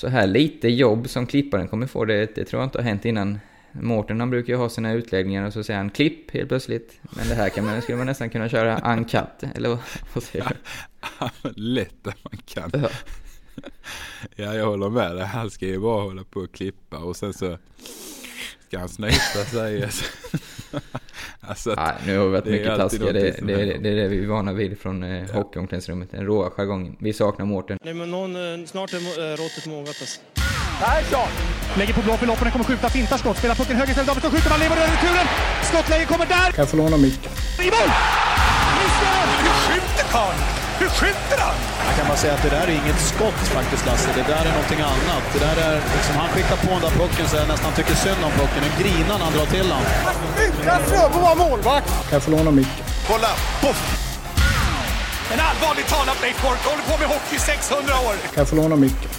så här lite jobb som klipparen kommer få, det, det tror jag inte har hänt innan. Mårten han brukar ju ha sina utläggningar och så säger han klipp helt plötsligt. Men det här kan man, skulle man nästan kunna köra uncut, eller vad, vad säger du? Ja, lätt att man kan. Ja. ja, jag håller med dig. Han ska ju bara hålla på och klippa och sen så ska han snyta sig. alltså Nej, nu har vi varit mycket taskiga. Det, det, det, det, är det vi är vana vid från eh, ja. hockeyomklädningsrummet. Den råa jargongen. Vi saknar Mårten. Nej, men någon, eh, snart är äh, råttet mogat alltså. Persson! Lägger på blå för loppen, kommer skjuta, fintar skott, spelar pucken höger istället, Davidsson skjuter, man lever över returen! Skottläge kommer där! Kan jag få låna micken? I mål! Hur skjuter karln? Hur skjuter han? Jag kan bara säga att det där är inget skott faktiskt, Lasse. Det där är någonting annat. Det där är liksom, han skickar på den där pucken så jag nästan tycker synd om pucken. En grinar när han drar till den. Utan Fröbo var målvakt! Kan jag få låna micken? Kolla! Poff! En allvarligt talat Leif Boork håller på med hockey 600 år! Kan jag få låna micken?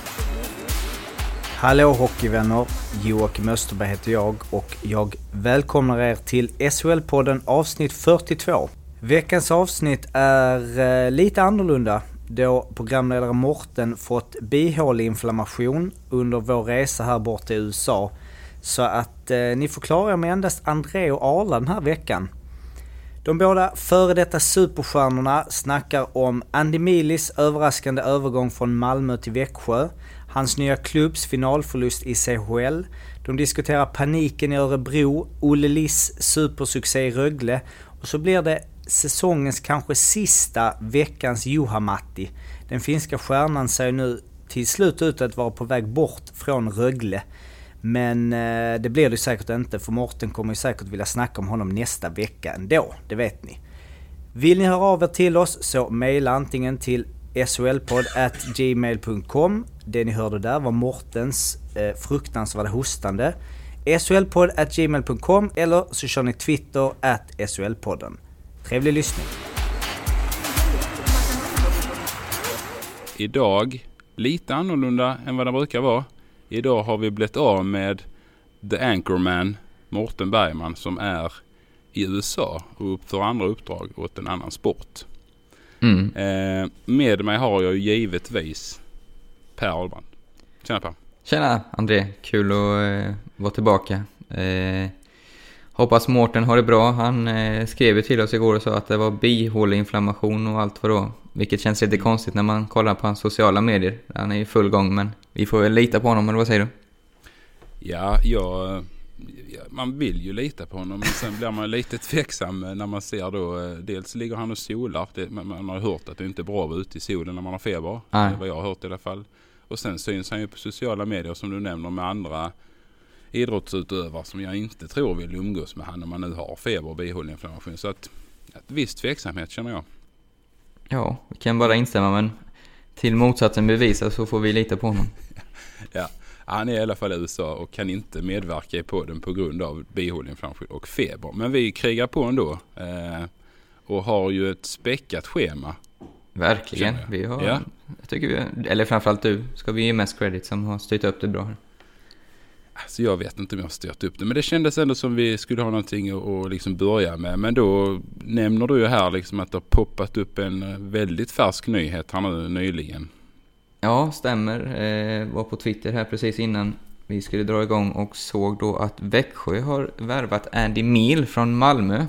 Hallå hockeyvänner! Joakim Österberg heter jag och jag välkomnar er till SHL-podden avsnitt 42. Veckans avsnitt är eh, lite annorlunda då programledare Morten fått bihåleinflammation under vår resa här bort till USA. Så att eh, ni får klara er med endast André och Arla den här veckan. De båda före detta superstjärnorna snackar om Andy Milis överraskande övergång från Malmö till Växjö, hans nya klubbs finalförlust i CHL, de diskuterar paniken i Örebro, Olle Liss supersuccé i Rögle och så blir det säsongens kanske sista veckans Juhamatti. Den finska stjärnan ser nu till slut ut att vara på väg bort från Rögle. Men eh, det blir det säkert inte för Morten kommer ju säkert vilja snacka om honom nästa vecka ändå, det vet ni. Vill ni höra av er till oss så mejla antingen till solpodd.gmail.com Det ni hörde där var Mortens eh, fruktansvärda hostande. solpodd.gmail.com eller så kör ni Twitter at solpodden. Trevlig lyssning. Idag, lite annorlunda än vad det brukar vara. Idag har vi blivit av med The Anchorman, Morten Bergman, som är i USA och för andra uppdrag åt en annan sport. Mm. Eh, med mig har jag givetvis Per Ahlbrand. Tjena Per. Tjena André, kul att eh, vara tillbaka. Eh, hoppas Mårten har det bra. Han eh, skrev till oss igår och sa att det var bihåleinflammation och allt vad då. Vilket känns lite konstigt när man kollar på hans sociala medier. Han är i full gång men vi får väl lita på honom, eller vad säger du? Ja, jag man vill ju lita på honom men sen blir man lite tveksam när man ser då eh, dels ligger han och solar. Det, man har hört att det inte är bra att vara ute i solen när man har feber. Nej. Det är vad jag har hört i alla fall. Och sen syns han ju på sociala medier som du nämner med andra idrottsutövare som jag inte tror vill umgås med han om man nu har feber och bihåleinflammation. Så att ett viss tveksamhet känner jag. Ja, vi kan bara instämma men till motsatsen bevisas så får vi lita på honom. ja, han är i alla fall i USA och kan inte medverka i podden på grund av bihåleinflammation och feber. Men vi krigar på ändå. Eh, och har ju ett späckat schema. Verkligen. Vi har, ja. jag tycker vi, eller framförallt du, ska vi ge mest credit som har styrt upp det bra här. Alltså jag vet inte om jag har styrt upp det. Men det kändes ändå som vi skulle ha någonting att liksom börja med. Men då nämner du ju här liksom att det har poppat upp en eh, väldigt färsk nyhet här nu nyligen. Ja, stämmer. Eh, var på Twitter här precis innan vi skulle dra igång och såg då att Växjö har värvat Andy Mil från Malmö.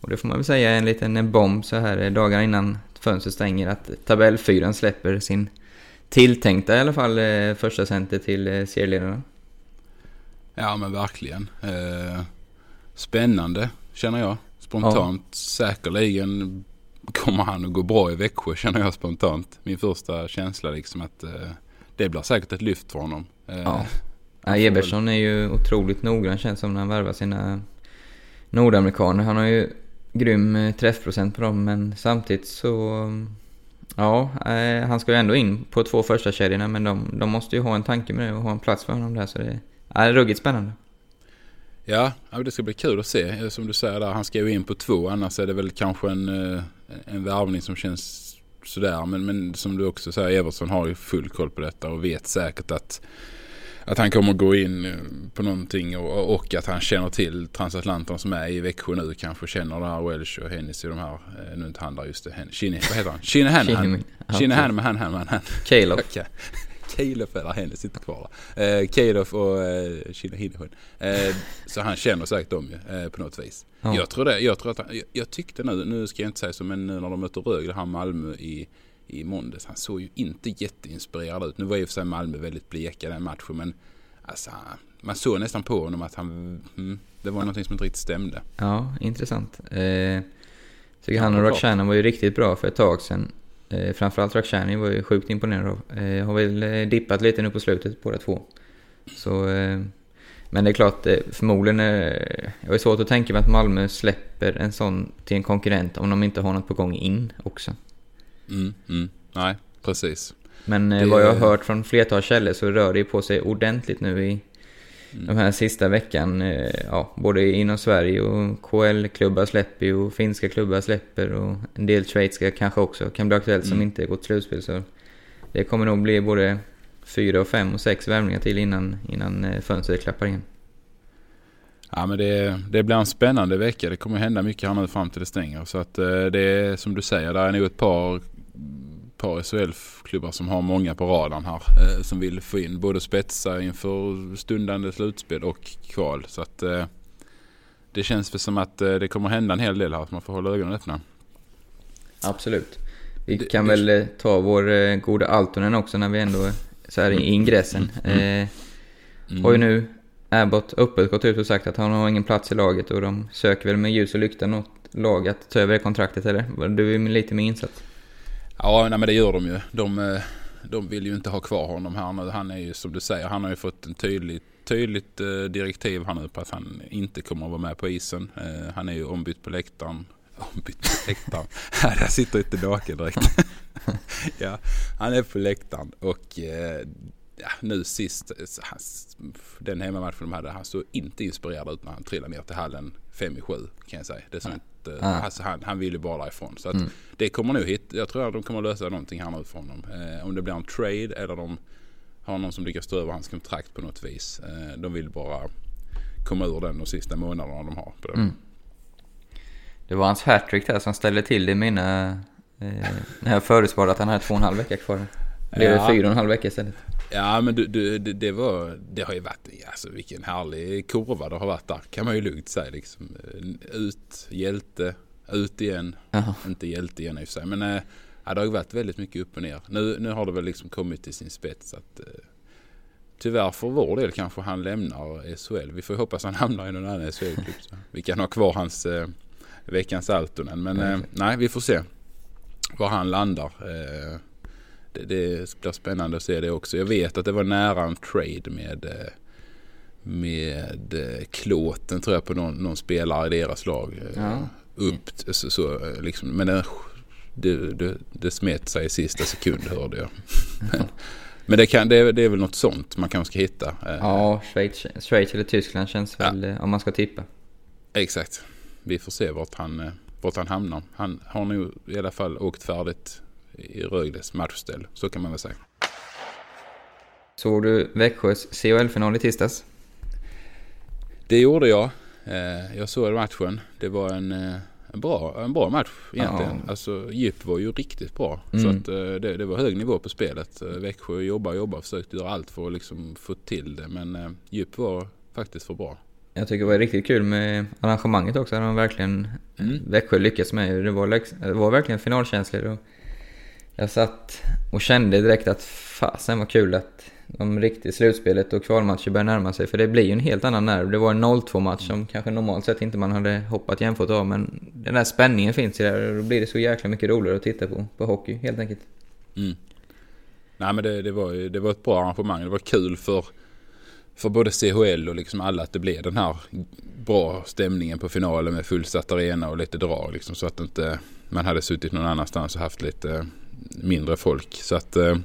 Och det får man väl säga är en liten eh, bomb så här eh, dagar innan fönstret stänger att tabellfyran släpper sin tilltänkta i alla fall första center till serieledarna. Ja men verkligen. Eh, spännande känner jag. Spontant ja. säkerligen kommer han att gå bra i Växjö känner jag spontant. Min första känsla liksom att eh, det blir säkert ett lyft för honom. Eh, ja. ja Ebersson är ju otroligt noggrann känns som när han värvar sina nordamerikaner. Han har ju grym träffprocent på dem men samtidigt så... Ja, eh, han ska ju ändå in på två första kedjorna men de, de måste ju ha en tanke med det och ha en plats för honom där så det är ruggigt spännande. Ja, det ska bli kul att se. Eh, som du säger där, han ska ju in på två. Annars är det väl kanske en, eh, en värvning som känns sådär. Men, men som du också säger, Everson har ju full koll på detta och vet säkert att, att han kommer gå in eh, på någonting och, och att han känner till transatlanterna som är i Växjö nu. Kanske känner det här Welsh och Hennessy de här. Nu inte han där just det. Shinny, vad heter han? Shinahan. Shinahan med han, han, han. Caleb. Kilof, eller hennes sitter kvar där. Eh, Kilof och eh, Kina Hinnerskön. Eh, så han känner säkert dem ju eh, på något vis. Ja. Jag tror det. Jag, tror att han, jag, jag tyckte nu, nu ska jag inte säga så, men nu när de mötte Rögle, han Malmö i, i måndags. Han såg ju inte jätteinspirerad ut. Nu var och för sig Malmö väldigt bleka den matchen, men alltså, man såg nästan på honom att han, mm, det var någonting som inte riktigt stämde. Ja, intressant. Eh, tycker han och. Rakhshani var ju riktigt bra för ett tag sedan. Eh, framförallt Rakhshani var ju sjukt imponerad av. Eh, har väl eh, dippat lite nu på slutet båda två. Så, eh, men det är klart, eh, förmodligen är jag har svårt att tänka mig att Malmö släpper en sån till en konkurrent om de inte har något på gång in också. Mm, mm, nej, precis. Men eh, Det- vad jag har hört från flertal källor så rör det på sig ordentligt nu i Mm. de här sista veckan. eh, Ja, både inom Sverige och KL-klubbar släpper ju och finska klubbar släpper och en del schweiziska kanske också kan bli aktuellt som Mm. inte gått slutspel. Så det kommer nog bli både fyra och fem och sex värvningar till innan, innan eh, fönstret klappar in. Ja men det, det blir en spännande vecka. Det kommer hända mycket här nu fram till det stänger. Så att eh, det är som du säger, det är nog ett par, par SHL-klubbar som har många på radarn här. Eh, som vill få in både spetsa inför stundande slutspel och kval. Så att eh, det känns väl som att eh, det kommer hända en hel del här. Så man får hålla ögonen öppna. Absolut. Vi Det- kan det- väl eh, ta vår eh, goda Altonen också när vi ändå är så här i ingressen. Eh, Mm. Har ju nu Abbott öppet gått ut och sagt att han har ingen plats i laget och de söker väl med ljus och lykta något lag att ta över det kontraktet eller? Du är lite mer insatt. Ja, nej, men det gör de ju. De, eh, de vill ju inte ha kvar honom här nu. Han är ju som du säger, han har ju fått en tydlig, tydligt eh, direktiv här nu på att han inte kommer att vara med på isen. Eh, han är ju ombytt på läktaren. Ombytt på läktaren. Ja, Där sitter inte naken direkt. ja, han är på läktaren och ja, nu sist, den hemmamatchen de hade, han såg inte inspirerad ut när han trillade ner till hallen fem i sju kan jag säga. Det såg inte, Ah. alltså, han, han ville bara därifrån. Så att Mm. det kommer nog hit. Jag tror att de kommer lösa någonting här nu för honom. Eh, om det blir en trade eller de har någon som lyckas stå över hans kontrakt på något vis. Eh, de vill bara komma ur den de sista månaderna de har. På det. Mm. Det var hans hattrick där som ställde till det i mina... Eh, när jag förutspådde att han hade två och en halv vecka kvar. Blev det Ja. fyra och en halv vecka istället. Ja men du, du, det, det var, det har ju varit, alltså vilken härlig kurva det har varit där. Kan man ju lugnt säga liksom. Eh, Ut, hjälte, ut igen. Jaha. Inte hjälte igen i och för sig. Men ja, det har ju varit väldigt mycket upp och ner. Nu, nu har det väl liksom kommit till sin spets att eh, tyvärr för vår del kanske han lämnar SHL. Vi får hoppas han hamnar i någon annan SHL-klubb. Vi kan ha kvar hans eh, veckans Altonen. Men nej, vi får se var han landar. Det, det blir spännande att se det också. Jag vet att det var nära en trade med eh, med eh, klåten tror jag på någon, någon spelare i deras lag. eh, Ja. Upp så, så liksom. Men det, det, det, smet sig i sista sekund hörde jag. Men, men det, kan, det, det är väl något sånt man kanske ska hitta. Ja, Schweiz, Schweiz eller Tyskland känns väl, eh, om man ska tippa. Exakt. Vi får se vart han, vart han hamnar. Han har nog i alla fall åkt färdigt i Rögles matchställ. Så kan man väl säga. Såg du Växjös CHL-final i tisdags? Det gjorde jag. Eh, Jag såg matchen. Det var en, eh, en, bra, en bra match egentligen. Ja. Alltså Djup var ju riktigt bra. Så Mm. att, eh, det, det var hög nivå på spelet. Växjö jobbar jobbar försökte göra allt för att liksom få till det. Men Djup var faktiskt för bra. Jag tycker det var riktigt kul med arrangemanget också. De verkligen Mm. Växjö lyckats med. Det var, var verkligen finalkänslor. Och jag satt och kände direkt att fasen var kul att de riktigt slutspelet och kvalmatcher börjar närma sig. För det blir ju en helt annan nerv. Det var en 0-2 match som kanske normalt sett inte man hade hoppat jämfört av. Men den där spänningen finns ju där och då blir det så jäkla mycket roligare att titta på, på hockey helt enkelt. Mm. Nej men det, det, var, ju- det var ett bra arrangemang. Det var kul för, för både CHL och liksom alla att det blev den här bra stämningen på finalen med fullsatt arena och lite drag. Liksom, så att inte man hade suttit någon annanstans och haft lite mindre folk. Så att eh,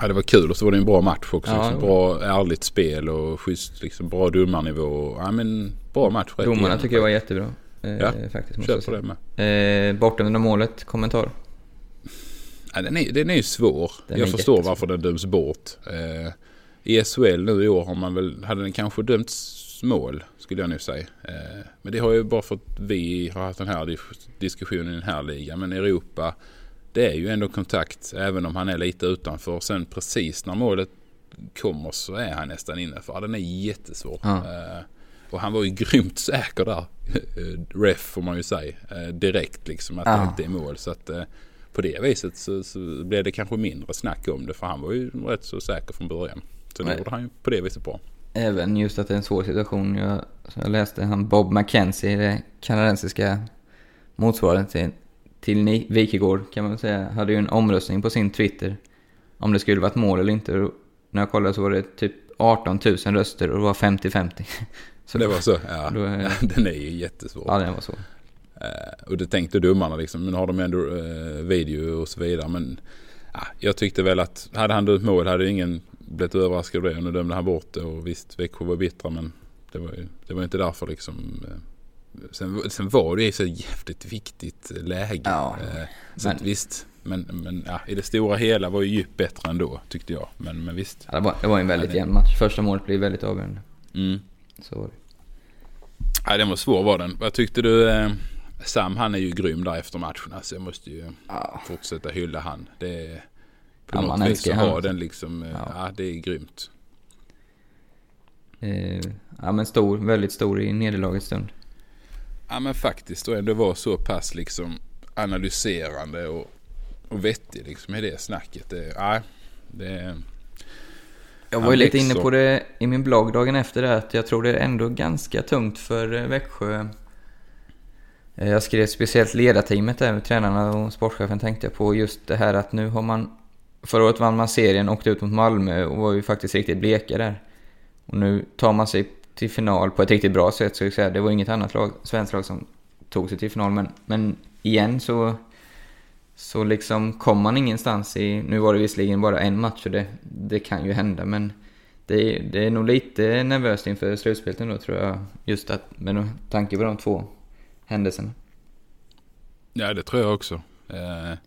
ja, det var kul och så var det en bra match också. Ja, liksom, bra ärligt spel och schysst, liksom, bra domarnivå. Och, ja, men, bra match. Domarna tycker jag var jättebra. Eh, Ja, faktiskt, måste Kör på det med. Eh, bortom målet, kommentar? Ja, den, är, den är ju svår. Den jag förstår jättesvår. varför den döms bort. Eh, I SHL nu i år har man väl, hade den kanske dömts mål skulle jag nu säga. Eh, men det har ju bara för att vi har haft den här dis- diskussionen i den här ligan. Men Europa det är ju ändå kontakt även om han är lite utanför. Sen precis när målet kommer så är han nästan inne för den är jättesvår. Ja. Eh, och han var ju grymt säker där. Ref får man ju säga. Eh, direkt liksom att Ja. det inte är mål. Så att eh, på det viset så, så blev det kanske mindre snack om det. För han var ju rätt så säker från början. Så det gjorde han ju på det viset bra. Även just att det är en svår situation. Jag, jag läste han Bob McKenzie, det kanadensiska motsvarigheten till, till Wikegård kan man säga, hade ju en omröstning på sin Twitter om det skulle varit mål eller inte. Och när jag kollade så var det typ 18 000 röster och det var 50-50. Så det var så. Ja, Då är- den är ju jättesvår. Ja, det var så. Eh, och det tänkte domarna liksom. Men har de ändå eh, video och så vidare. Men ja, jag tyckte väl att hade han dömt mål hade ingen blivit överraskad av det. Och nu dömde han bort det. Och visst, Växjö var bittra men det var ju det var inte därför liksom. Eh, sen, sen var det ju så jävligt viktigt läge. Ja, Eh, så men- visst. Men, men ja, i det stora hela var ju djupt bättre ändå tyckte jag. Men, men visst. Ja, det, var, det var en väldigt Ja, jämn match. Första målet blev väldigt avgörande. Mm. Så var det. Ja, den var svår var den. Vad tyckte du? Eh, Sam han är ju grym där efter matchen. Alltså jag måste ju Ja. fortsätta hylla han. Det på Ja, något vis så har den liksom, eh, Ja. ja. det är grymt. Eh, ja, men stor, väldigt stor i nederlagets stund. Ja men faktiskt och ändå vara så pass liksom analyserande och, och vettig liksom i det snacket. Det, ja, det, Jag var ju lite inne på det i min blogg dagen efter det att jag tror det är ändå ganska tungt för eh, Växjö. Jag skrev speciellt ledarteamet där med tränarna och sportchefen tänkte jag på just det här att nu har man... Förra året vann man serien, åkte ut mot Malmö och var ju faktiskt riktigt bleka där. Och nu tar man sig till final på ett riktigt bra sätt så jag säga. Det var inget annat lag, svenskt lag som tog sig till final men, men igen så... Så liksom kom man ingenstans i... Nu var det visserligen bara en match och det, det kan ju hända men... Det är, det är nog lite nervöst inför slutspelet ändå tror jag. Just att, med tanke på de två händelserna. ja det tror jag också. Eh,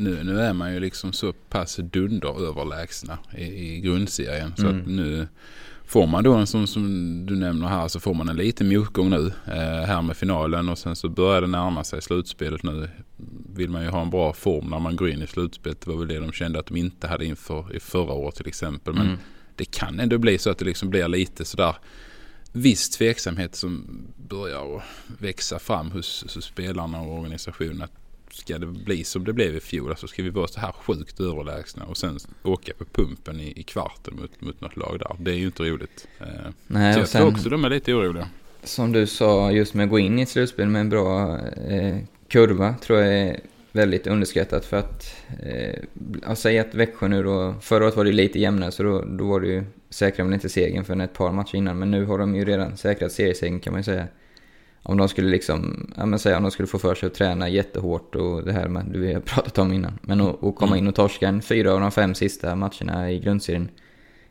nu, nu är man ju liksom så pass dunderöverlägsna i, i grundserien. Så Mm. att nu får man då en sån som du nämner här så får man en liten motgång nu eh, här med finalen och sen så börjar det närma sig slutspelet nu. Vill man ju ha en bra form när man går in i slutspelet. Det var väl det de kände att de inte hade inför i förra året till exempel. Men Mm. det kan ändå bli så att det liksom blir lite sådär viss tveksamhet som börjar växa fram hos, hos spelarna och organisationen. Att ska det bli som det blev i fjol, alltså ska vi vara så här sjukt överlägsna och sen åka på pumpen i, i kvarten mot, mot något lag där. Det är ju inte roligt. Eh, Nej, så jag tror sen också de är lite oroliga. som du sa, just med att gå in i ett slutspel med en bra eh, kurva tror jag är väldigt underskattat för att... Eh, säga att Växjö nu då... Förra året var det lite jämnare så då, då var det ju... Säkrar väl inte segern förrän ett par matcher innan men nu har de ju redan säkrat seriesegern kan man ju säga. Om de skulle liksom, ja men säga om de skulle få för sig att träna jättehårt och det här med, du vi har pratat om innan. Men att, att komma in och torska en fyra av de fem sista matcherna i grundserien.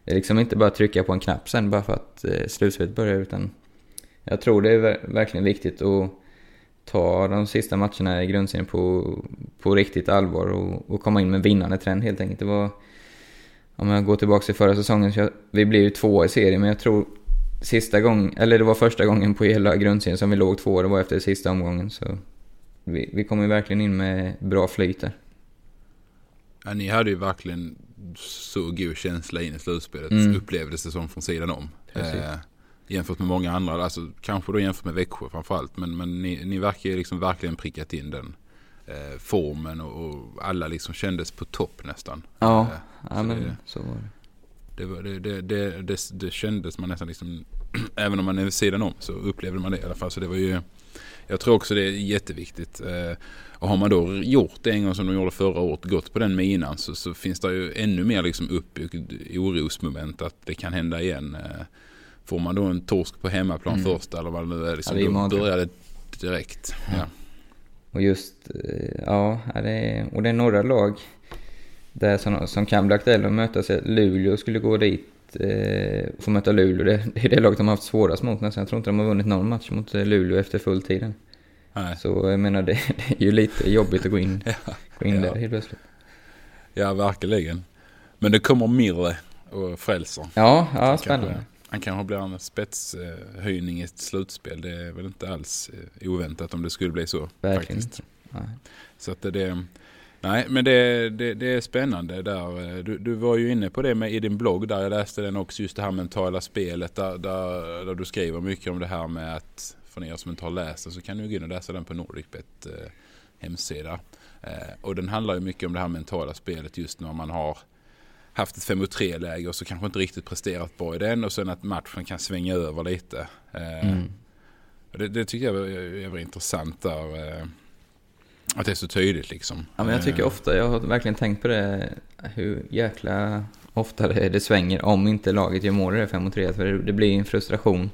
Det är liksom inte bara att trycka på en knapp sen bara för att eh, slutspelet börjar utan jag tror det är ver- verkligen viktigt att ta de sista matcherna i grundserien på, på riktigt allvar och, och komma in med vinnande trend helt enkelt. Det var, om jag går tillbaka till förra säsongen, så jag, vi blev ju två i serien men jag tror sista gången, eller det var första gången på hela grundserien som vi låg två, det var efter sista omgången så vi, vi kom ju verkligen in med bra flyt där. Ja, ni hade ju verkligen så god känsla in i slutspelet. Mm. Upplevdes det som från sidan om. Eh, jämfört med många andra. Alltså, kanske då jämfört med Växjö framförallt. Men, men ni, ni verkar ju liksom verkligen prickat in den eh, formen och, och alla liksom kändes på topp nästan. Ja, Eh, ja så men det- så var det. Det, det, det, det, det, kändes man nästan liksom, även om man är vid sidan om så upplevde man det i alla fall. Så det var ju, jag tror också det är jätteviktigt. Eh, och har man då gjort det en gång som de gjorde förra året, gått på den minan så, så finns det ju ännu mer liksom uppbyggt orosmoment att det kan hända igen. Eh, får man då en torsk på hemmaplan Mm. först eller vad det nu är, liksom, Ja, det är då börjar det direkt. Ja. Och just, eh, ja, ja, det är, och det är några lag där som, som kan bli aktuella att möta sig. Luleå skulle gå dit eh, och få möta Luleå. Det, det är det lag de har haft svårast mot nästan. Jag tror inte de har vunnit någon match mot eh, Luleå efter fulltiden. Nej. Så jag menar, det, det är ju lite jobbigt att gå in, gå in Ja. där helt plötsligt. ja, verkligen. Men det kommer Mirre och frälser. Ja, ja, Han spännande. Kanske, han kanske blir en spetshöjning i ett slutspel. Det är väl inte alls eh, oväntat om det skulle bli så. Verkligen faktiskt. inte. Så att det, det, Nej, men det, det, det, är spännande där. Du, du var ju inne på det med i din blogg där jag läste den också, just det här mentala spelet där, där, där du skriver mycket om det här med att för er som inte har läst den så kan du gå in och läsa den på Nordicbet eh, hemsida. Eh, och den handlar ju mycket om det här mentala spelet just när man har haft ett 5 mot 3 läge och så kanske inte riktigt presterat bra i den och sen att matchen kan svänga över lite. Eh, mm. det, det tycker jag var, var intressant där. Eh, att det är så tydligt liksom. Ja, men jag tycker eh. ofta, jag har verkligen tänkt på det, hur jäkla ofta det, det svänger om inte laget gör mål i det 5 mot 3. För det, det blir en frustration.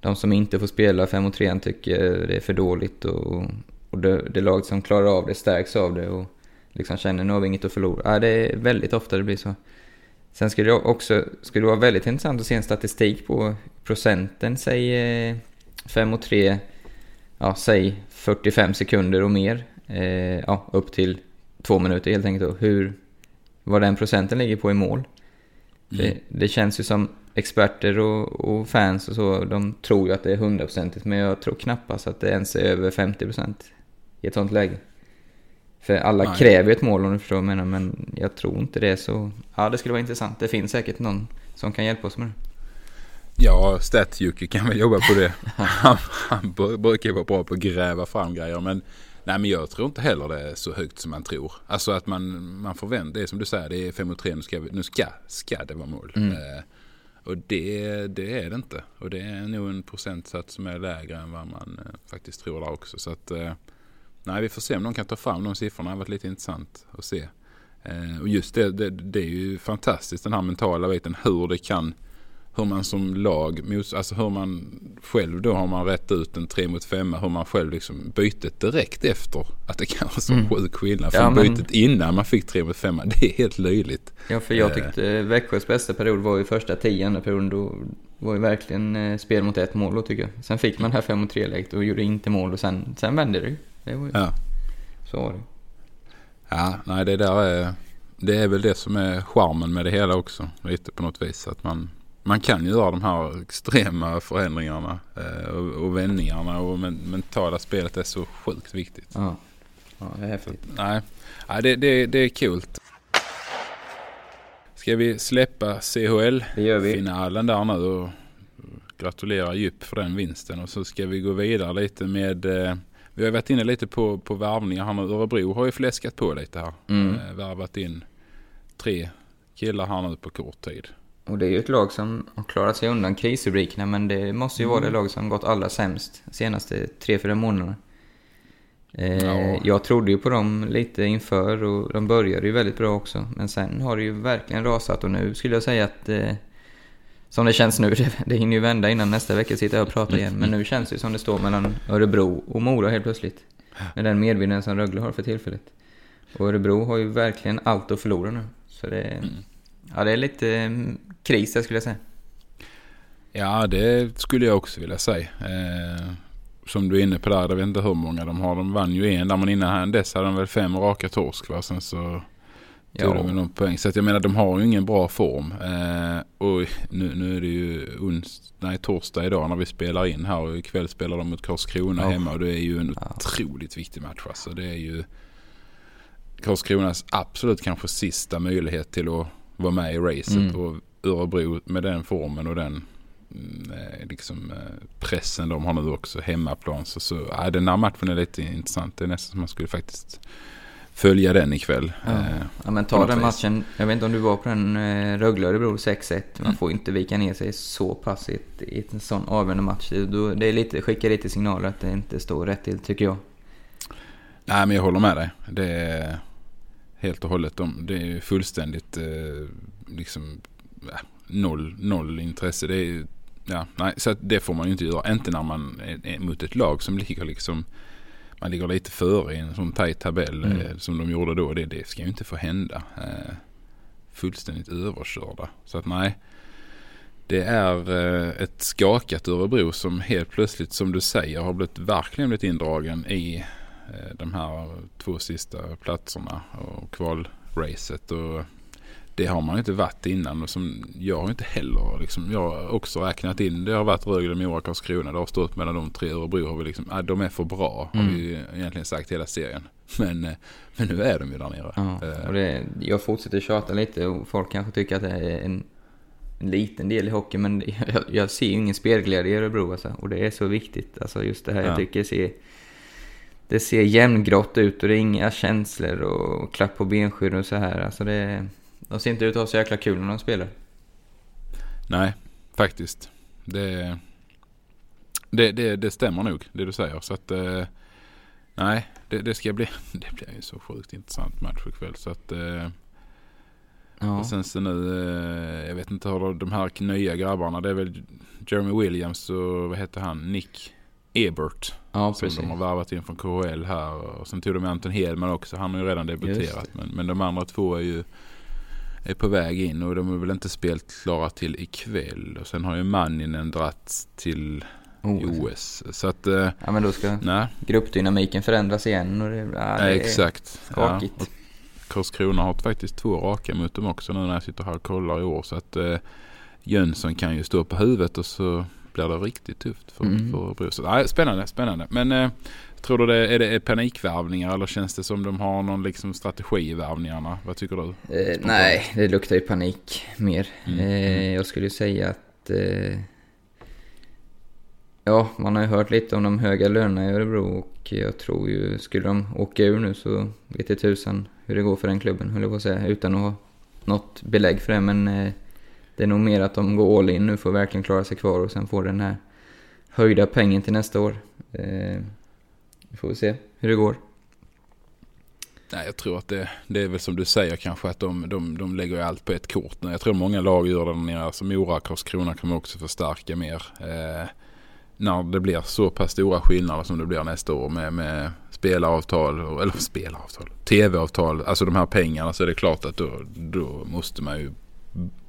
De som inte får spela 5 mot 3 tycker det är för dåligt och, och det, det laget som klarar av det stärks av det och liksom känner nu har vi inget att förlora. Ja, det är väldigt ofta det blir så. Sen skulle det också skulle det vara väldigt intressant att se en statistik på procenten, säg 5 mot 3 ja, säg 45 sekunder och mer. Eh, ja, upp till två minuter helt enkelt. Då. Hur, vad den procenten ligger på i mål. Mm. Det, det, känns ju som experter och, och, fans och så, de tror ju att det är hundraprocentigt. Men jag tror knappast att det ens är över 50% i ett sånt läge. För alla Nej. kräver ett mål om du förstår vad jag menar, men jag tror inte det så... Ja, det skulle vara intressant. Det finns säkert någon som kan hjälpa oss med det. Ja, Stat-Jocke kan väl jobba på det. Han, han brukar vara bra på att gräva fram grejer. Men, nej, men jag tror inte heller det är så högt som man tror. Alltså att man, man förväntar, det är som du säger, det är 5 mot 3, nu ska, nu ska, ska det vara mål. Mm. Eh, och det, det är det inte. Och det är nog en procentsats som är lägre än vad man eh, faktiskt tror där också. Så att, eh, nej, vi får se om de kan ta fram de siffrorna. Det har varit lite intressant att se. Och just det, det, det är ju fantastiskt den här mentala biten, hur det kan hur man som lag, alltså hur man själv då har man rätt ut en 3 mot 5 hur man själv liksom bytet direkt efter. Att det kan vara så mm. sjuk skillnad från ja, bytet innan man fick 3 mot 5 Det är helt löjligt. Ja, för jag eh. tyckte Växjös bästa period var ju första 10 andra perioden. Då var ju verkligen eh, spel mot ett mål då tycker jag. Sen fick man det här 5 mot 3 läget och gjorde inte mål och sen, sen vände det ju. Ju ja. Så var det. Ja, nej det där är, det är väl det som är charmen med det hela också. Lite på något vis. Att man, man kan ju göra de här extrema förändringarna eh, och, och vändningarna och men, mentala spelet är så sjukt viktigt. Ja, ja det är häftigt. Nej, Nej det, det, det är kul. Ska vi släppa CHL-finalen där nu och gratulera djup för den vinsten och så ska vi gå vidare lite med eh, vi har varit inne lite på, på värvningar här nu. Örebro har ju fläskat på lite här. Mm. Eh, värvat in tre killar här nu på kort tid. Och det är ju ett lag som har klarat sig undan krisrubrikerna, men det måste ju mm. vara det mm. lag som gått allra sämst de senaste tre fyra månaderna. Eh, ja. Jag trodde ju på dem lite inför och de började ju väldigt bra också. Men sen har det ju verkligen rasat och nu skulle jag säga att eh, som det känns nu, det, det hinner ju vända innan nästa vecka sitter jag och pratar igen. Men nu känns det som det står mellan Örebro och Mora helt plötsligt. Med den medvinden som Rögle har för tillfället. Och Örebro har ju verkligen allt att förlora nu. Så det, mm. ja, det är lite kris där skulle jag säga. Ja, det skulle jag också vilja säga. Eh, som du är inne på där, jag vet inte hur många de har. De vann ju en där, men innan dess hade de väl fem raka torsk va? Sen så tog de någon poäng. Så jag menar, de har ju ingen bra form. Eh, och nu, nu är det ju ons, nej, torsdag idag när vi spelar in här och ikväll spelar de mot Karlskrona oh. hemma och det är ju en ja. otroligt viktig match. Alltså. Det är ju Karlskronas absolut kanske sista möjlighet till att vara med i racet. Mm. Och Örebro med den formen och den mm, eh, liksom, eh, pressen de har nu också hemmaplan. Så, så ja, den här matchen är lite intressant. Det är nästan som man skulle faktiskt följa den ikväll. Ja, eh, ja men ta den matchen. Jag vet inte om du var på den eh, Rögle-Örebro 6-1. Man mm. får inte vika ner sig så pass i, ett, i en sån avgörande match. Det är lite, skickar lite signaler att det inte står rätt till tycker jag. Nej men jag håller med dig. Det är helt och hållet. Det är fullständigt liksom ja, noll, noll intresse. Det är, ja, nej, så det får man ju inte göra. Inte när man är, mot ett lag som ligger liksom man ligger lite före i en sån tajt tabell mm. eh, som de gjorde då. Det, det ska ju inte få hända. Eh, fullständigt överkörda. Så att nej. Det är eh, ett skakat Örebro som helt plötsligt som du säger har blivit, verkligen blivit indragen i eh, de här två sista platserna och kvalracet. Och det har man inte varit innan och som jag har inte heller liksom, jag har också räknat in. Det har varit Rögle, Mora, Karlskrona. Det har stått mellan de tre. Örebro har vi liksom, äh, de är för bra mm. har vi egentligen sagt hela serien. Men, eh, men nu är de ju där nere. Ja, Eh, och det, jag fortsätter tjata lite och folk kanske tycker att det är en, en liten del i hockey men jag, jag ser ju ingen spelglädje i Örebro alltså, och det är så viktigt. Alltså just det här Ja. jag tycker ser, det ser jämngrått ut och det är inga känslor och klapp på benskydd och så här. Alltså det, de ser inte ut att ha så jäkla kul när de spelar. Nej, faktiskt. Det, det, det, det stämmer nog, det du säger. Så att, eh, nej, det, det ska bli, det blir ju så sjukt intressant match ikväll. Så att, eh, Ja, och sen så nu, eh, jag vet inte hur de här nya grabbarna, det är väl Jeremy Williams och vad heter han, Nick Ebert. ja Som precis. de har värvat in från KHL här. Och sen tog de Anton Hedman också. Han har ju redan debuterat. Men, men de andra två är ju är på väg in och de är väl inte spelat klara till ikväll. Och sen har ju Manninen dratt till Oh, OS. Så att, eh, Ja men då ska nej. gruppdynamiken förändras igen och det, ja, det nej är exakt. skakigt. Ja, Karlskrona har faktiskt två raka mot dem också nu när jag sitter här och kollar i år. Så att eh, Jönsson kan ju stå på huvudet och så blir det riktigt tufft för, Mm. för. Så, nej, Spännande, spännande. Men eh, tror du det är, det är panikvärvningar eller känns det som de har någon liksom strategi i värvningarna? Vad tycker du? Eh, nej, det luktar ju panik mer. Mm, Eh, jag skulle säga att... Eh, ja, man har ju hört lite om de höga lönerna i Örebro och jag tror ju, skulle de åka ur nu så vet jag tusan hur det går för den klubben, höll jag på att säga, utan att ha något belägg för det. Men eh, det är nog mer att de går all in nu för att verkligen klara sig kvar och sen får den här höjda pengen till nästa år. Eh, vi får vi se hur det går. Nej, jag tror att det, det är väl som du säger kanske att de, de, de lägger allt på ett kort. Jag tror många lag gör det där nere. Alltså Mora, Karlskrona kommer också förstärka mer. Eh, när det blir så pass stora skillnader som det blir nästa år med, med spelaravtal, eller spelaravtal, tv-avtal, alltså de här pengarna så är det klart att då, då måste man ju,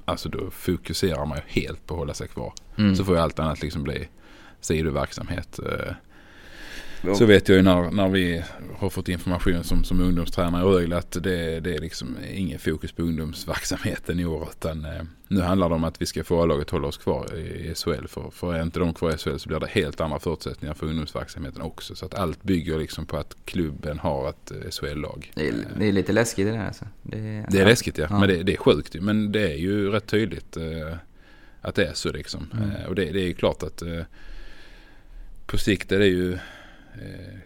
alltså då fokuserar man ju helt på att hålla sig kvar. Mm. Så får ju allt annat liksom bli sidoverksamhet. Eh, så vet jag ju när, när vi har fått information som, som ungdomstränare i Rögle att det, det är liksom ingen fokus på ungdomsverksamheten i år. Utan eh, nu handlar det om att vi ska få A-laget hålla oss kvar i, SHL. För, för är inte de kvar i SHL så blir det helt andra förutsättningar för ungdomsverksamheten också. Så att allt bygger liksom på att klubben har ett eh, SHL-lag. Det är, det är lite läskigt det där alltså. Det är, Det är läskigt ja, Ja. men det, det är sjukt ju. Men det är ju rätt tydligt eh, att det är så liksom. Mm. Och det, är ju klart att på sikt är det ju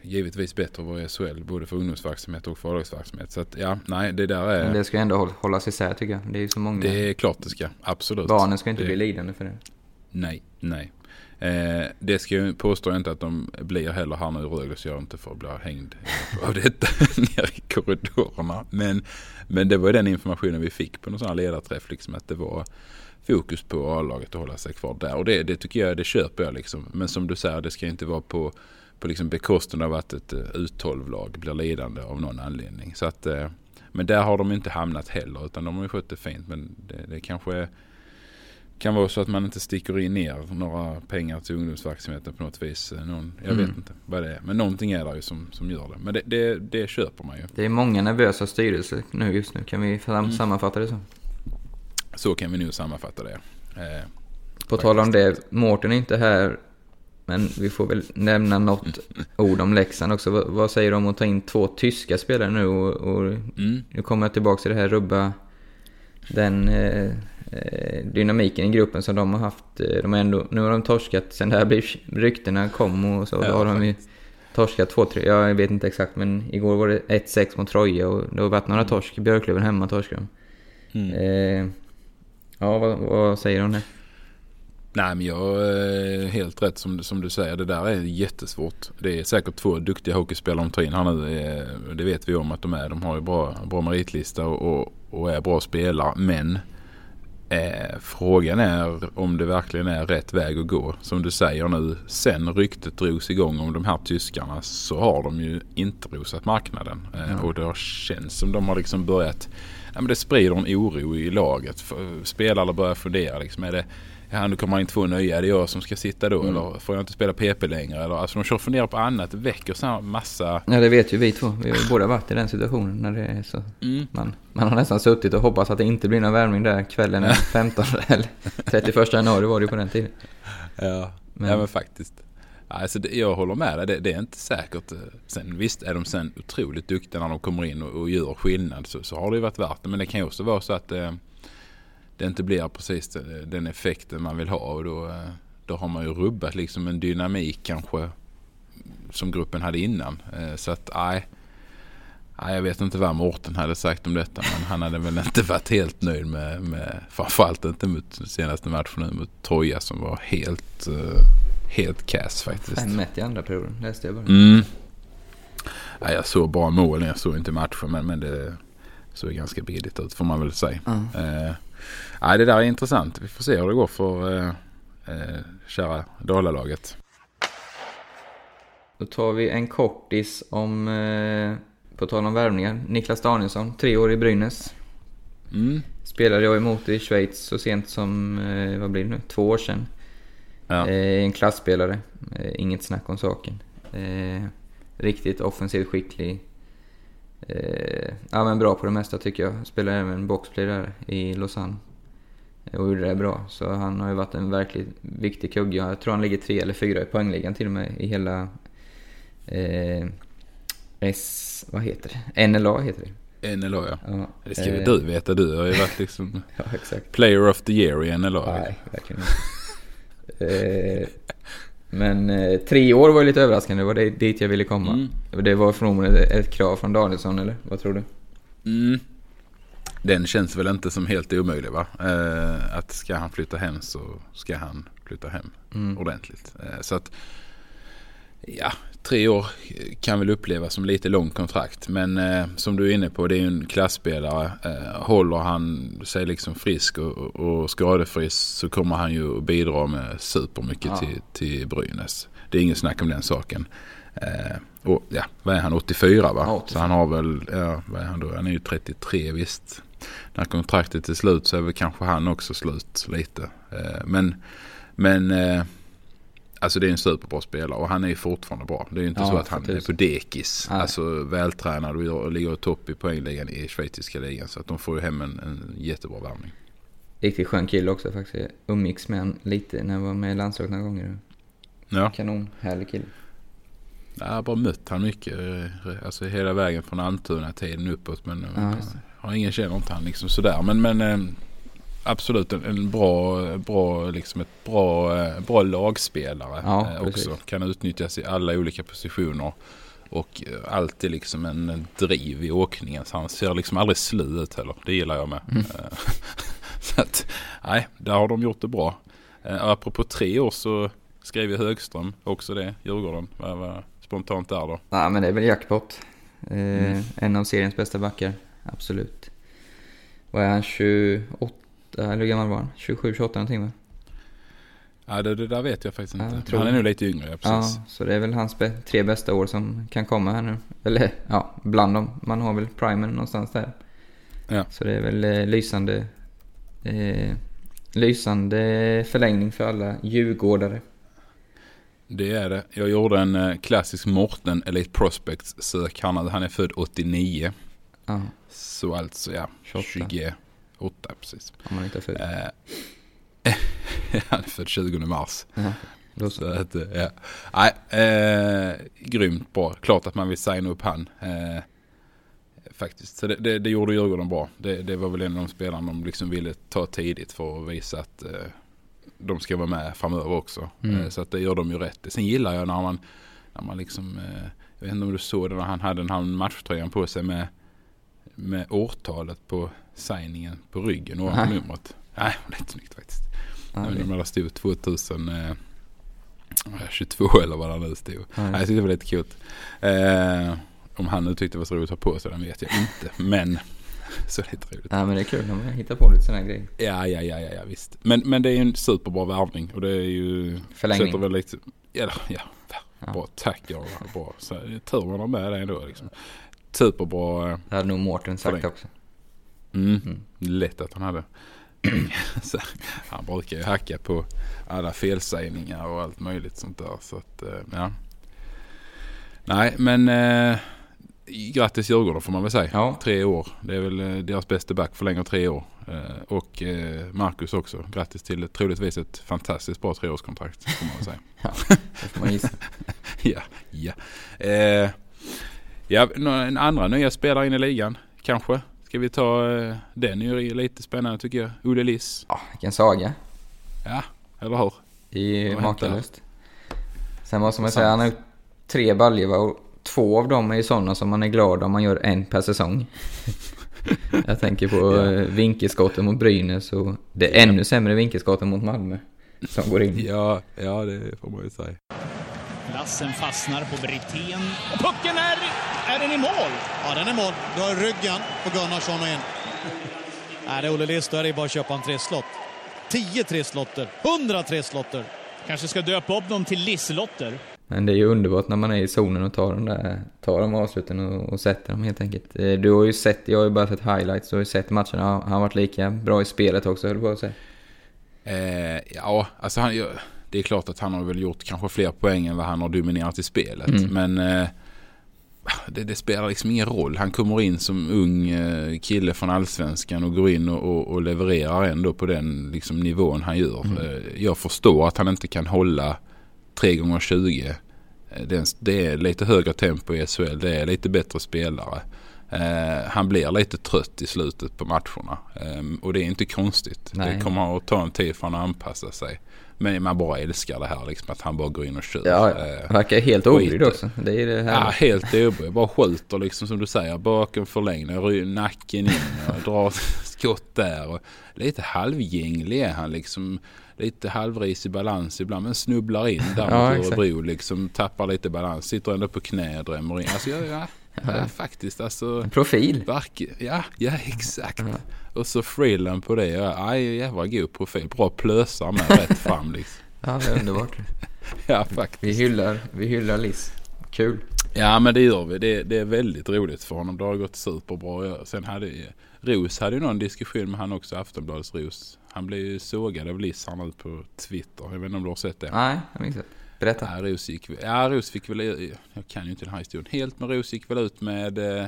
givetvis bättre att vara i SHL både för ungdomsverksamhet och för A-lagsverksamhet. Så att ja, nej det där är, Men det, det ska ändå håll- hållas isär tycker jag. Det är ju så många. är klart det ska. Absolut. Barnen ska inte det, bli lidande för det. Nej, nej. Eh, det ska jag inte att de blir heller här nu i Rögle så jag inte får bli hängd av detta nere i korridorerna. Men, men det var ju den informationen vi fick på någon sån här ledarträff liksom att det var fokus på A-laget att hålla sig kvar där. Och det, det tycker jag, det köper jag liksom. Men som du säger, det ska inte vara på, på liksom bekostnad av att ett uh, U12-lag blir lidande av någon anledning. Så att, eh, men där har de inte hamnat heller utan de har ju skött det fint. Men det, det kanske kan vara så att man inte sticker in ner några pengar till ungdomsverksamheten på något vis. Eh, Någon, jag Mm. vet inte vad det är. Men någonting är där ju som, som gör det. Men det, det, det köper man ju. Det är många nervösa styrelser nu just nu. Kan vi Mm. sammanfatta det så? Så kan vi nog sammanfatta det. Eh, På tal om det, Mårten är inte här. Men vi får väl nämna något ord om Leksand också. Vad, vad säger du om att ta in två tyska spelare nu och, och mm, nu kommer jag tillbaka till det här rubba den eh, eh, dynamiken i gruppen som de har haft. Eh, De har ändå, nu har de torskat sen det här ryktena kom och så. Ja, då har de ju torskat två, tre, jag vet inte exakt men igår var det 1-6 mot Troja och det har varit några torsk. Björklöven hemma torskade de. mm. Eh, ja, vad, vad säger du om det? Nej men jag är helt rätt som, som du säger. Det där är jättesvårt. Det är säkert två duktiga hockeyspelare de tar in här nu. Eh, Det vet vi om att de är. De har ju bra, bra meritlista och, och, och är bra spelare. Men eh, frågan är om det verkligen är rätt väg att gå. Som du säger nu. Sen ryktet drogs igång om de här tyskarna så har de ju inte rosat marknaden. Eh, Ja. Och det har känts som de har liksom börjat Ja, men det sprider en oro i laget. Spelare börjar fundera. Liksom, är det, ja, nu kommer man in två nya. Är det jag som ska sitta då? Mm. Eller får jag inte spela PP längre? Eller, alltså, de kör och funderar på annat. Det väcker så massa... Ja, det vet ju vi två. Vi har ju båda varit i den situationen när det är så. Mm. Man, man har nästan suttit och hoppats att det inte blir någon värmning där kvällen den 15 eller 31 januari var det ju på den tiden. Ja, Men- ja men faktiskt. Alltså det, jag håller med dig, det, det, är inte säkert. Sen, visst är de sen otroligt duktiga när de kommer in och, och gör skillnad så, så har det ju varit värt det. Men det kan ju också vara så att eh, det inte blir precis den, effekten man vill ha. Och då, eh, då har man ju rubbat liksom en dynamik kanske som gruppen hade innan. Eh, så att nej. Nej, jag vet inte vad Mårten hade sagt om detta men han hade väl inte varit helt nöjd med, med framförallt inte mot senaste matchen nu mot Troja som var helt, uh, helt kass faktiskt. 5-1 i andra perioden läste jag bara. Mm. Ja, jag såg bara målen, jag såg inte matchen men, men det såg ganska billigt ut får man väl säga. Mm. Ja, det där är intressant. Vi får se hur det går för uh, uh, kära Dalalaget. Då tar vi en kortis om uh på tal om värvningar. Niklas Danielsson, tre år i Brynäs. Mm. Spelade jag emot i Schweiz så sent som, eh, vad blir det nu, två år sedan. Ja. Eh, en klassspelare, eh, inget snack om saken. Eh, riktigt offensivt skicklig. Eh, ja men bra på det mesta tycker jag. Spelade även boxplay där i Lausanne. Och gjorde det bra. Så han har ju varit en verkligt viktig kugge. Jag tror han ligger tre eller fyra i poängligan till och med i hela eh, S... Vad heter det? NLA heter det. NLA ja. ja. Det ska eh, du veta. Du har ju varit liksom ja, player of the year i NLA. Nej, verkligen inte. eh, men eh, tre år var ju lite överraskande. Det var det, dit jag ville komma. Mm. Det var förmodligen ett, ett krav från Danielsson eller vad tror du? Mm. Den känns väl inte som helt omöjlig va? Eh, att ska han flytta hem så ska han flytta hem mm. ordentligt. Eh, så att Ja, tre år kan väl upplevas som lite långt kontrakt. Men eh, som du är inne på, det är ju en klassspelare. Eh, håller han sig liksom frisk och, och skadefrisk så kommer han ju att bidra med supermycket ja. till, till Brynäs. Det är ingen snack om den saken. Eh, och ja, vad är han, 84 va? 84. Så han har väl, ja vad är han då? Han är ju 33 visst. När kontraktet är slut så är väl kanske han också slut lite. Eh, men, men eh, Alltså det är en superbra spelare och han är fortfarande bra. Det är ju inte ja, så att han är på dekis. Nej. Alltså vältränad och ligger topp i poängligan i schweiziska ligan. Så att de får ju hem en, en jättebra värvning. Riktigt skön kille också faktiskt. Umgicks med honom lite när jag var med i landslaget några gånger. Ja. Kanon, härlig kille. Jag har bara mött han mycket. Alltså hela vägen från Almtuna-tiden uppåt. Men ja, har ingen känner inte han liksom sådär. Men, men eh, absolut en, en, bra, bra, liksom ett bra, eh, bra lagspelare ja, eh, också. Kan utnyttjas i alla olika positioner. Och eh, alltid liksom en driv i åkningen. Så han ser liksom aldrig slu ut heller. Det gillar jag med. Mm. så att, nej, där har de gjort det bra. Apropå tre år så skrev jag Högström också det, Djurgården. Vad var spontant där då? Ja men det är väl jackpot. mm. En av seriens bästa backar, absolut. Vad är han, 28? Eller hur gammal var han? 27, 28 någonting va? Ja det, det där vet jag faktiskt inte. Ja, han är nog lite yngre, ja, precis. Ja, så det är väl hans tre bästa år som kan komma här nu. Eller ja, bland dem. Man har väl primen någonstans där. Ja. Så det är väl eh, lysande, eh, lysande förlängning för alla djurgårdare. Det är det. Jag gjorde en eh, klassisk Morten Elite Prospects sök. Han, han är född 89. Ja. Så alltså ja, 28. 20, Åtta, precis. Om man inte är född. Eh, han är född 20 mars. Uh -huh. Så att, eh, ja. Nej, eh, grymt bra. Klart att man vill signa upp han. Eh, faktiskt. Så det, det, det gjorde Djurgården bra. Det, det, var väl en av de spelarna de liksom ville ta tidigt för att visa att eh, de ska vara med framöver också. Mm. Eh, så att det gör de ju rätt. Sen gillar jag när man, när man liksom, eh, jag vet inte om du såg det när han hade den här matchtröjan på sig med, med årtalet på signingen på ryggen och numret. Nej, det är inte snyggt faktiskt. Nej, det... det stod 2022 eh, eller vad det nu stod. Nej. jag tyckte det var lite kul. Eh, om han nu tyckte det var så roligt att ha på sig den vet jag inte. Men så det är lite roligt. Ja men det är kul när man hittar på lite sådana grejer. Ja, ja, ja, ja, ja visst. Men, men det är ju en superbra värvning och det är ju... Förlängning. Sätter väl lite, ja, ja, ja. Bra, tack ja, bra. Så, tur man har med det ändå liksom. Superbra. Det hade nog Mårten sagt också. Mm. Mm. Lätt att han hade. han brukar ju hacka på alla felsägningar och allt möjligt sånt där. Så att, eh, ja. Nej, men eh, grattis Djurgården får man väl säga. Ja. Tre år. Det är väl eh, deras bästa back förlänger tre år. Eh, och eh, Marcus också. Grattis till troligtvis ett fantastiskt bra treårskontrakt får man väl säga. Det får man gissa. ja, ja. Eh, ja, nå- en andra nya spelare in i ligan kanske. Ska vi ta eh, den? ju lite spännande tycker jag. Olle Liss. Ja, vilken saga. Ja, eller hur? I makalöst. Sen måste man säga, han har tre baljor och två av dem är ju sådana som man är glad om man gör en per säsong. Jag tänker på Ja. ja. vinkelskotten mot Brynäs och det är ännu sämre vinkelskotten mot Malmö. Som går in. Ja, ja det får man ju säga. Lassen fastnar på Brithén. Och pucken är... Är den i mål? Ja, den är mål. Du har ryggen på Gunnarsson och in. Nej, det är Olle Liss, då är det bara att köpa en trisslott. 10 trisslotter, 100 trisslotter. Kanske ska döpa upp dem till Liselotter. Men det är ju underbart när man är i zonen och tar de där, tar de avsluten och, och sätter dem helt enkelt. Eh, Du har ju sett, jag har ju bara sett highlights, du har ju sett matcherna. Har han varit lika bra i spelet också, höll jag på att säga. Eh, ja, alltså han, ja, det är klart att han har väl gjort kanske fler poäng än vad han har dominerat i spelet. Mm. Men eh, det, det spelar liksom ingen roll. Han kommer in som ung eh, kille från allsvenskan och går in och, och, och levererar ändå på den liksom, nivån han gör. Eh, jag förstår att han inte kan hålla 3 gånger 20 Eh, det är, en- det är lite högre tempo i SHL. Det är lite bättre spelare. Eh, han blir lite trött i slutet på matcherna. Eh, och det är inte konstigt. Nej. Det kommer att ta en tid för honom att anpassa sig. Men man bara älskar det här liksom att han bara går in och kör. Ja, Eh, verkar helt obrydd också. Det är det Ja, helt obrydd. Bara skjuter liksom som du säger. Bakom förlängning, ry- nacken in och drar skott där. Och lite halvgänglig är han liksom. Lite halvris i balans ibland men snubblar in där Ja, mot. Örebro liksom. Tappar lite balans. Sitter ändå på knä, drämmer in. Alltså ja, ja, ja. faktiskt alltså. En profil. Verk, ja, ja exakt. Och så frillen på det. Ja, jävla god profil. Bra plösar med rätt fram liksom. Ja, det är underbart. Ja faktiskt. Vi hyllar, vi hyllar Liss. Kul. Ja men det gör vi. Det, det är väldigt roligt för honom. Det har gått superbra. Ja, Sen hade ju- Ros hade ju någon diskussion med han också, Aftonbladets Ros. Han blev ju sågad av Liss här nu på Twitter. Jag vet inte om du har sett det? Nej, jag minns inte. Berätta. Ja, Ros gick, ja, Ros fick väl, jag kan ju inte den här historien helt, men Ros gick väl ut med eh,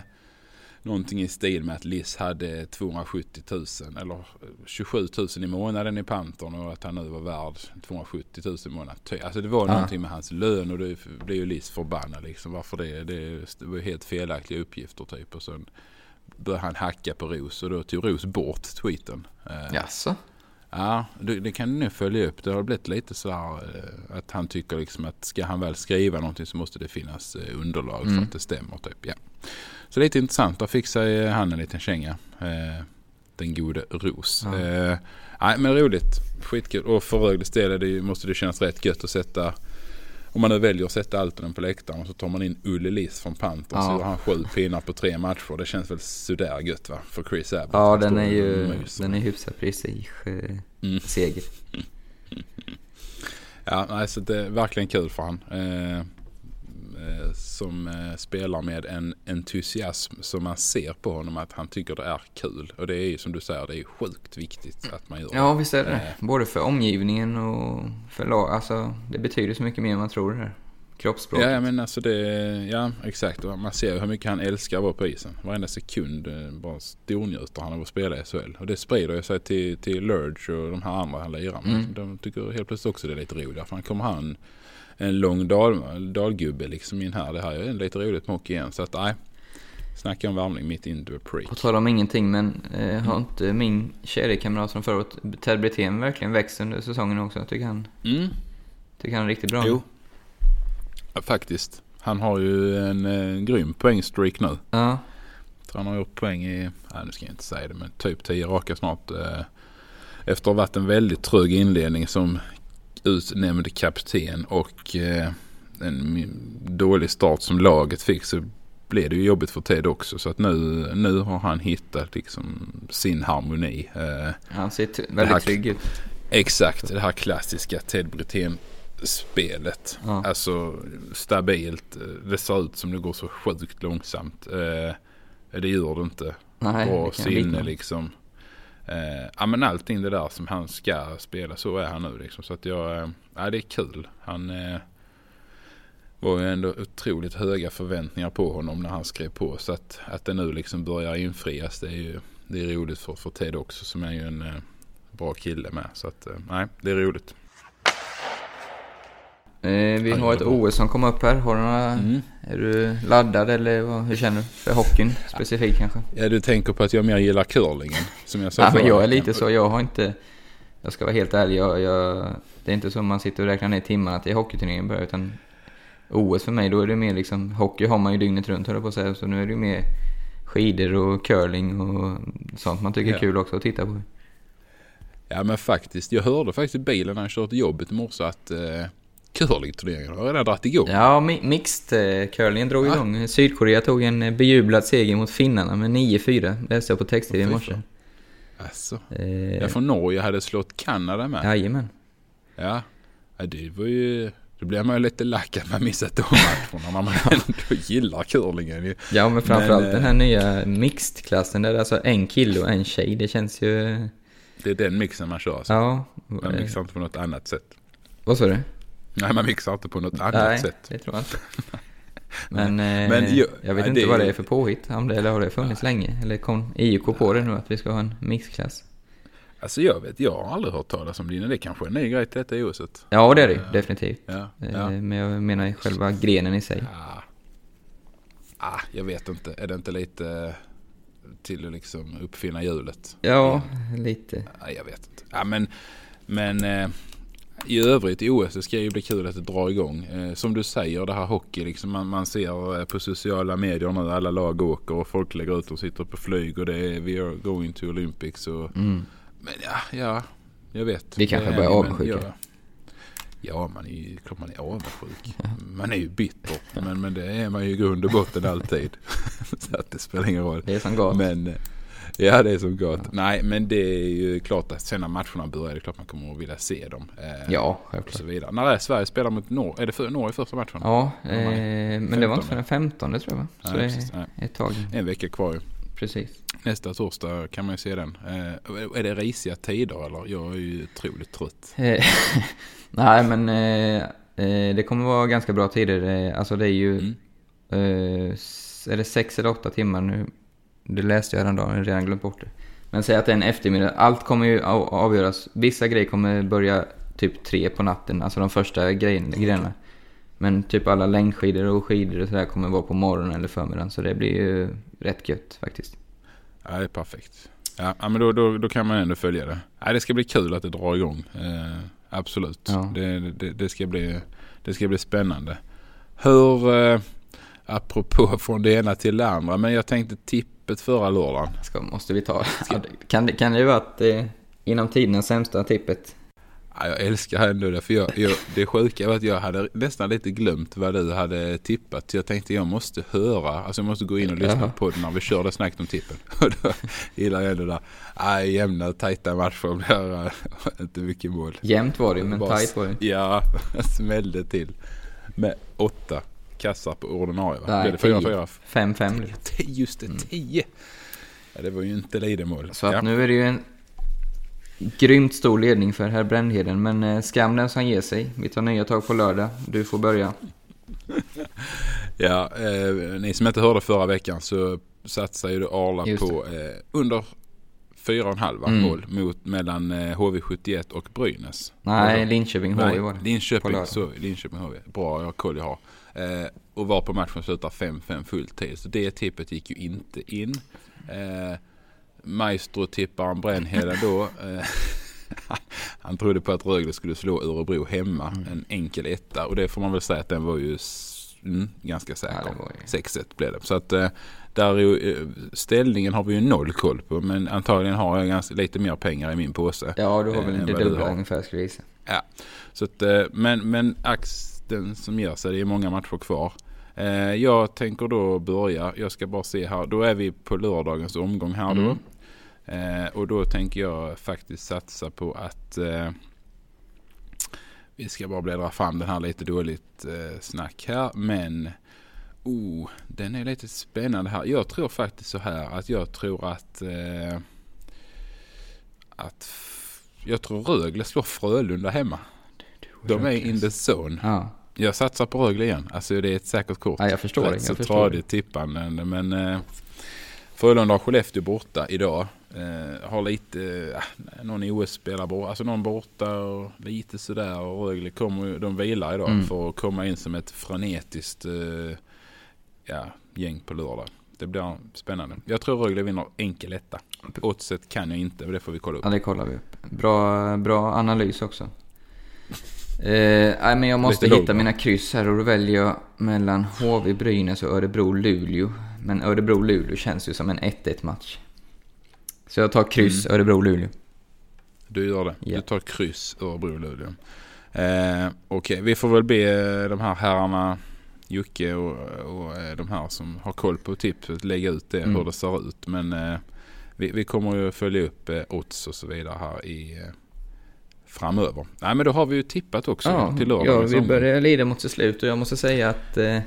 någonting i stil med att Liss hade 270 000 eller eh, 27 000 i månaden i Pantern och att han nu var värd 270 000 i månaden. Alltså det var Ja. någonting med hans lön och det blev ju Liss förbannad liksom. Varför det? Det, det var ju helt felaktiga uppgifter typ och sen började han hacka på Ros och då tog Ros bort tweeten. Eh, Jaså? Ja, det, det kan du nu följa upp. Det har blivit lite så här eh, att han tycker liksom att ska han väl skriva någonting så måste det finnas eh, underlag för Mm. att det stämmer. Typ. Ja. Så lite intressant. Där fick sig eh, han en liten känga. Den gode Ros. Ja. Eh, nej, men roligt. Skitkul. Och för Rögles del det, måste det kännas rätt gött att sätta om man nu väljer att sätta Altonen på läktaren så tar man in Ulle Liss från Panthers så Ja. gör han sju pinnar på tre matcher. Det känns väl sådär gött va? För Chris Abbott. Ja, Han den är och ju den är hyfsat prestige-seger. Mm. Ja, nej, så det är verkligen kul för han. Eh, eh, som eh, spelar med en entusiasm som man ser på honom att han tycker det är kul. Och det är ju som du säger, det är ju sjukt viktigt att man gör Ja, det. visst är det Eh, Både för omgivningen och för lag. Alltså, det betyder så mycket mer än man tror det här. Kroppsspråket. Ja, men alltså det, ja exakt. Man ser ju hur mycket han älskar att vara på isen. Varenda sekund eh, bara stornjuter han av att spela i SHL. Och det sprider ju sig till, till Lurge och de här andra han lirar med. Mm. De tycker helt plötsligt också det är lite roligt. För han kommer han en lång dal, dalgubbe liksom in här. Det här är lite roligt med hockey igen. Så att nej. Snacka om värmning mitt into a preak. På tal om ingenting, men eh, har inte min kedjekamrat från förra året, Ted Brithén, verkligen växt under säsongen också? Jag tycker han, Mm. tycker han är riktigt bra. Jo. Ja, faktiskt. Han har ju en eh, grym poängstreak nu. Ja, han har gjort poäng i, nej, nu ska jag inte säga det, men typ 10 raka snart. Eh, efter att ha varit en väldigt trög inledning som utnämnd kapten och eh, en dålig start som laget fick så blev det ju jobbigt för Ted också. Så att nu, nu har han hittat liksom sin harmoni. Eh, han ser t- här- väldigt trygg ut. Exakt, det här klassiska Ted Brithén spelet. Ja. Alltså stabilt. Det ser ut som det går så sjukt långsamt. Eh, det gör det inte. Nej, Bra sinne liksom. Eh, ja men allting det där som han ska spela så är han nu liksom. Så att jag, eh, ja det är kul. Han, eh, var ju ändå otroligt höga förväntningar på honom när han skrev på. Så att, att det nu liksom börjar infrias det är ju det är roligt för, för Ted också som är ju en eh, bra kille med. Så att eh, nej, det är roligt. Eh, vi har ett. OS som kom upp här. Har du några, Mm. Är du laddad eller vad, hur känner du? För hockeyn specifikt kanske? Ja, du tänker på att jag mer gillar curlingen som jag sa Ja, men jag är lite så. Jag har inte... Jag ska vara helt ärlig. Jag, jag, det är inte så man sitter och räknar ner timmarna till hockeyturneringen börjar. Utan OS för mig, då är det mer liksom... Hockey har man ju dygnet runt höll jag på att säga. Så nu är det ju mer skidor och curling och sånt man tycker är Ja. kul också att titta på. Ja men faktiskt, jag hörde faktiskt i bilen när jag körde till jobbet i morse att eh, curlingturneringen har redan dragit igång. Ja, mi- mixed eh, drog Ah. igång. Sydkorea tog en eh, bejublad seger mot finnarna med 9-4. Läste jag på text-tv i morse. Alltså, Eh, jag från Norge hade slått Kanada med. Jajamän. Ja. ja, det var ju... Då blir man ju lite lack att man missat de matcherna när man ändå gillar curlingen ju. Ja, men framförallt Men, den eh, här nya mixed-klassen där det är alltså en kille och en tjej. Det känns ju... Det är den mixen man kör alltså. Ja. Man eh, mixar inte på något annat sätt. Vad sa du? Nej, man mixar inte på något annat Nej, sätt. det tror jag inte. Men, eh, Men ju- jag vet nej, inte det- vad det är för påhitt. Om det, eller har det funnits länge? Eller kom IOK på det nu att vi ska ha en mixklass? Alltså jag vet, jag har aldrig hört talas om det innan. Det kanske är en ny grej till detta OSet. Ja, det är det ju. Definitivt. Ja, Eh, ja. Men jag menar själva grenen i sig. Ah. ah, jag vet inte. Är det inte lite till att liksom uppfinna hjulet? Ja, lite. Nej, jag vet inte. Ja, men men eh, i övrigt i OS så ska det ju bli kul att det drar igång. Eh, som du säger, det här hockey liksom. Man, man ser eh, på sociala medier nu alla lag åker och folk lägger ut och sitter på flyg och det är we are going to Olympics. Och, Mm. Men ja, ja, jag vet. Vi kanske Det börjar avundsjuka. Ja, ja, man är ju, klart man är avundsjuk. Man är ju bitter. Men, men det är man ju i grund och botten alltid. så att det spelar ingen roll. Det är som gat. Men, eh, ja det är som gott. Nej men det är ju klart att sen när matcherna börjar det är klart man kommer att vilja se dem. Eh, Ja, Och självklart. så vidare. När är Sverige spelar mot Norge? Är det för Norge första matchen? Ja, Ja, eh, men det var inte 15. för den 15 tror jag va? Så Nej, det precis, nej. är ett tag. En vecka kvar ju. Precis. Nästa torsdag kan man ju se den. Eh, är det risiga tider eller? Jag är ju otroligt trött. Eh, Nej, men eh, eh, det kommer vara ganska bra tider. Alltså det är ju... Mm. Är det sex eller åtta timmar nu? Det läste jag häromdagen, jag har redan glömt bort det. Men säg att det är en eftermiddag. Allt kommer ju av- avgöras. Vissa grejer kommer börja typ tre på natten, alltså de första grejerna. Men typ alla längdskidor och skidor och sådär kommer vara på morgonen eller förmiddagen. Så det blir ju rätt gött faktiskt. Ja det är perfekt. Ja ja, men då, då, då kan man ändå följa det. Ja, det ska bli kul att det drar igång. Eh, absolut. Ja. Det, det, det, ska bli, det ska bli spännande. Hur, eh, apropå från det ena till det andra, men jag tänkte tippet förra lördagen. Ska, måste vi ta... Det- kan, det, kan det ju vara att eh, inom tidernas sämsta tippet? Ja, jag älskar ändå det. För jag, jag, det sjuka var att jag hade nästan lite glömt vad du hade tippat. Jag tänkte jag måste höra, alltså jag måste gå in och lyssna Jaha. på det när vi körde snacket om tippen. Och då gillar jag ändå det där. Nej, jämna tajta matcher blir eh, inte mycket mål. Jämnt var det men tight var det. Ja, smällde till. Med åtta kassar på ordinarie va? Nej, Blev det fyra, tio. fyra? 5-5 blir det. Tio, Just det, tio. Ja, det var ju inte lidemål. Så att ja. nu är det ju en grymt stor ledning för herr Brännheden. Men eh, skam den som ger sig. Vi tar nya tag på lördag. Du får börja. Ja, eh, ni som inte hörde förra veckan så satsar ju Arla på eh, under 4,5 Mm. mål mot mellan eh, HV71 och Brynäs. Nej, Linköping HV var det. Linköping, så, Linköping HV. Bra, jag koll jag har. Eh, och var på matchen slutar 5-5 fulltid. Så det tippet gick ju inte in. Eh, Maestro-tipparen Brännheden då. Eh, han trodde på att Rögle skulle slå Örebro hemma. Mm. En enkel etta. Och det får man väl säga att den var ju mm, ganska säker. Ja, det var ju- 6-1 blev det. Så att eh, där är ju, eh, ställningen har vi ju noll koll på. Men antagligen har jag ganska, lite mer pengar i min påse. Ja, du har väl det du har. ungefär skulle jag gissa. Ja, så att, eh, men, men axeln som gör sig, det är många matcher kvar. Eh, Jag tänker då börja, jag ska bara se här, då är vi på lördagens omgång här då. Mm. Eh, Och då tänker jag faktiskt satsa på att eh, vi ska bara bläddra fram den här lite dåligt eh, snack här. Men oh, den är lite spännande här. Jag tror faktiskt så här att jag tror att eh, att jag tror Rögle slår Frölunda hemma. De är in the zone. Ja. Jag satsar på Rögle igen. Alltså det är ett säkert kort. Ja, jag förstår. Rätt Jag så tradigt tippande. Men eh, Frölunda har Skellefteå borta idag. Eh, har lite, eh, någon OS-spelare borta, alltså någon borta och lite sådär. Och Rögle kommer de vilar idag Mm. för att komma in som ett frenetiskt eh, ja, gäng på lördag. Det blir spännande. Jag tror Rögle vinner enkel etta. Oddset kan jag inte, men det får vi kolla upp. Ja, det kollar vi upp. Bra, bra analys också. Eh, nej, men jag måste hitta mina kryss här och då väljer jag mellan HV Brynäs och Örebro-Luleå. Men Örebro-Luleå känns ju som en 1-1 match. Så jag tar kryss Örebro-Luleå. Du gör det. Ja. Du tar kryss Örebro-Luleå. Eh, Okej, vi får väl be de här herrarna Jocke och, och eh, de här som har koll på tippet lägga ut det Mm. hur det ser ut. Men eh, vi, vi kommer ju följa upp eh, odds och så vidare här i eh, framöver. Nej men då har vi ju tippat också Ja, till lördag. ja, vi börjar lida mot sitt slut och jag måste säga att eh,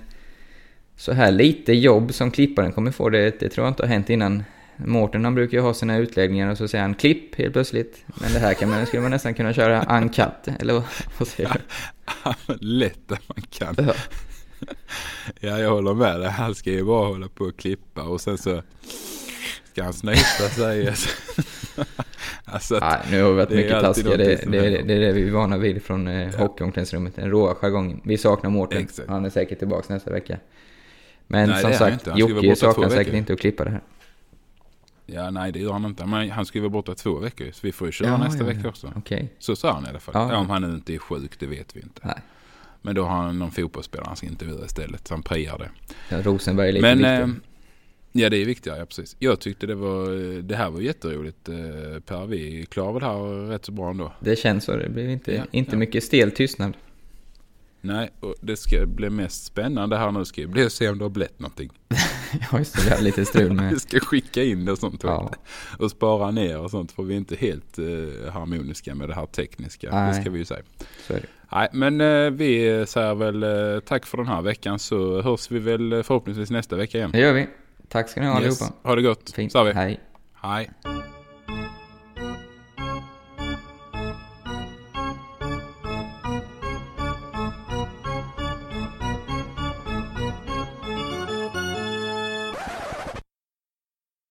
så här lite jobb som klipparen kommer få, det, det tror jag inte har hänt innan. Mårten han brukar ju ha sina utläggningar och så säger han klipp helt plötsligt. Men det här kan man, skulle man nästan kunna köra uncut, eller vad, vad säger du? Lätt att man kan. Ja. Ja, jag håller med dig. Han ska ju bara hålla på och klippa och sen så ska han snyta sig. alltså, Nej, nu har vi varit mycket taskiga. Det, det, det, är det vi är vana vid från eh, hockeyomklädningsrummet. Den råa jargongen. Vi saknar Mårten. Han är säkert tillbaka nästa vecka. Men Nej, som sagt, Jocke saknar säkert inte att klippa det här. Ja, nej det gör han inte. Men han ska ju vara borta två veckor så vi får ju köra Ja, nästa ja, vecka ja. också. Okej. Så sa han i alla fall. Ja. Ja, om han inte är sjuk, det vet vi inte. Nej. Men då har han någon fotbollsspelare han ska intervjua istället. Så han priar det. Ja, Rosenberg är lite Men viktig. Ja, det är viktigare. Ja, precis. Jag tyckte det var, det här var jätteroligt eh, Per. Vi klarar väl det här rätt så bra ändå. Det känns så. Det blir inte, Ja, inte ja. mycket stel tystnad. Nej, och det ska bli mest spännande här nu ska bli att se om det har blivit någonting. Ja, just det. Vi hade lite strul med... Vi ska skicka in det och sånt. Ja. Och spara ner och sånt. För vi är inte helt eh, harmoniska med det här tekniska. Nej. Det ska vi ju säga. Det. Nej, men eh, vi säger väl eh, tack för den här veckan så hörs vi väl eh, förhoppningsvis nästa vecka igen. Det gör vi. Tack ska ni ha allihopa. Ha det gott. Fint. Så vi. Hej. Hej.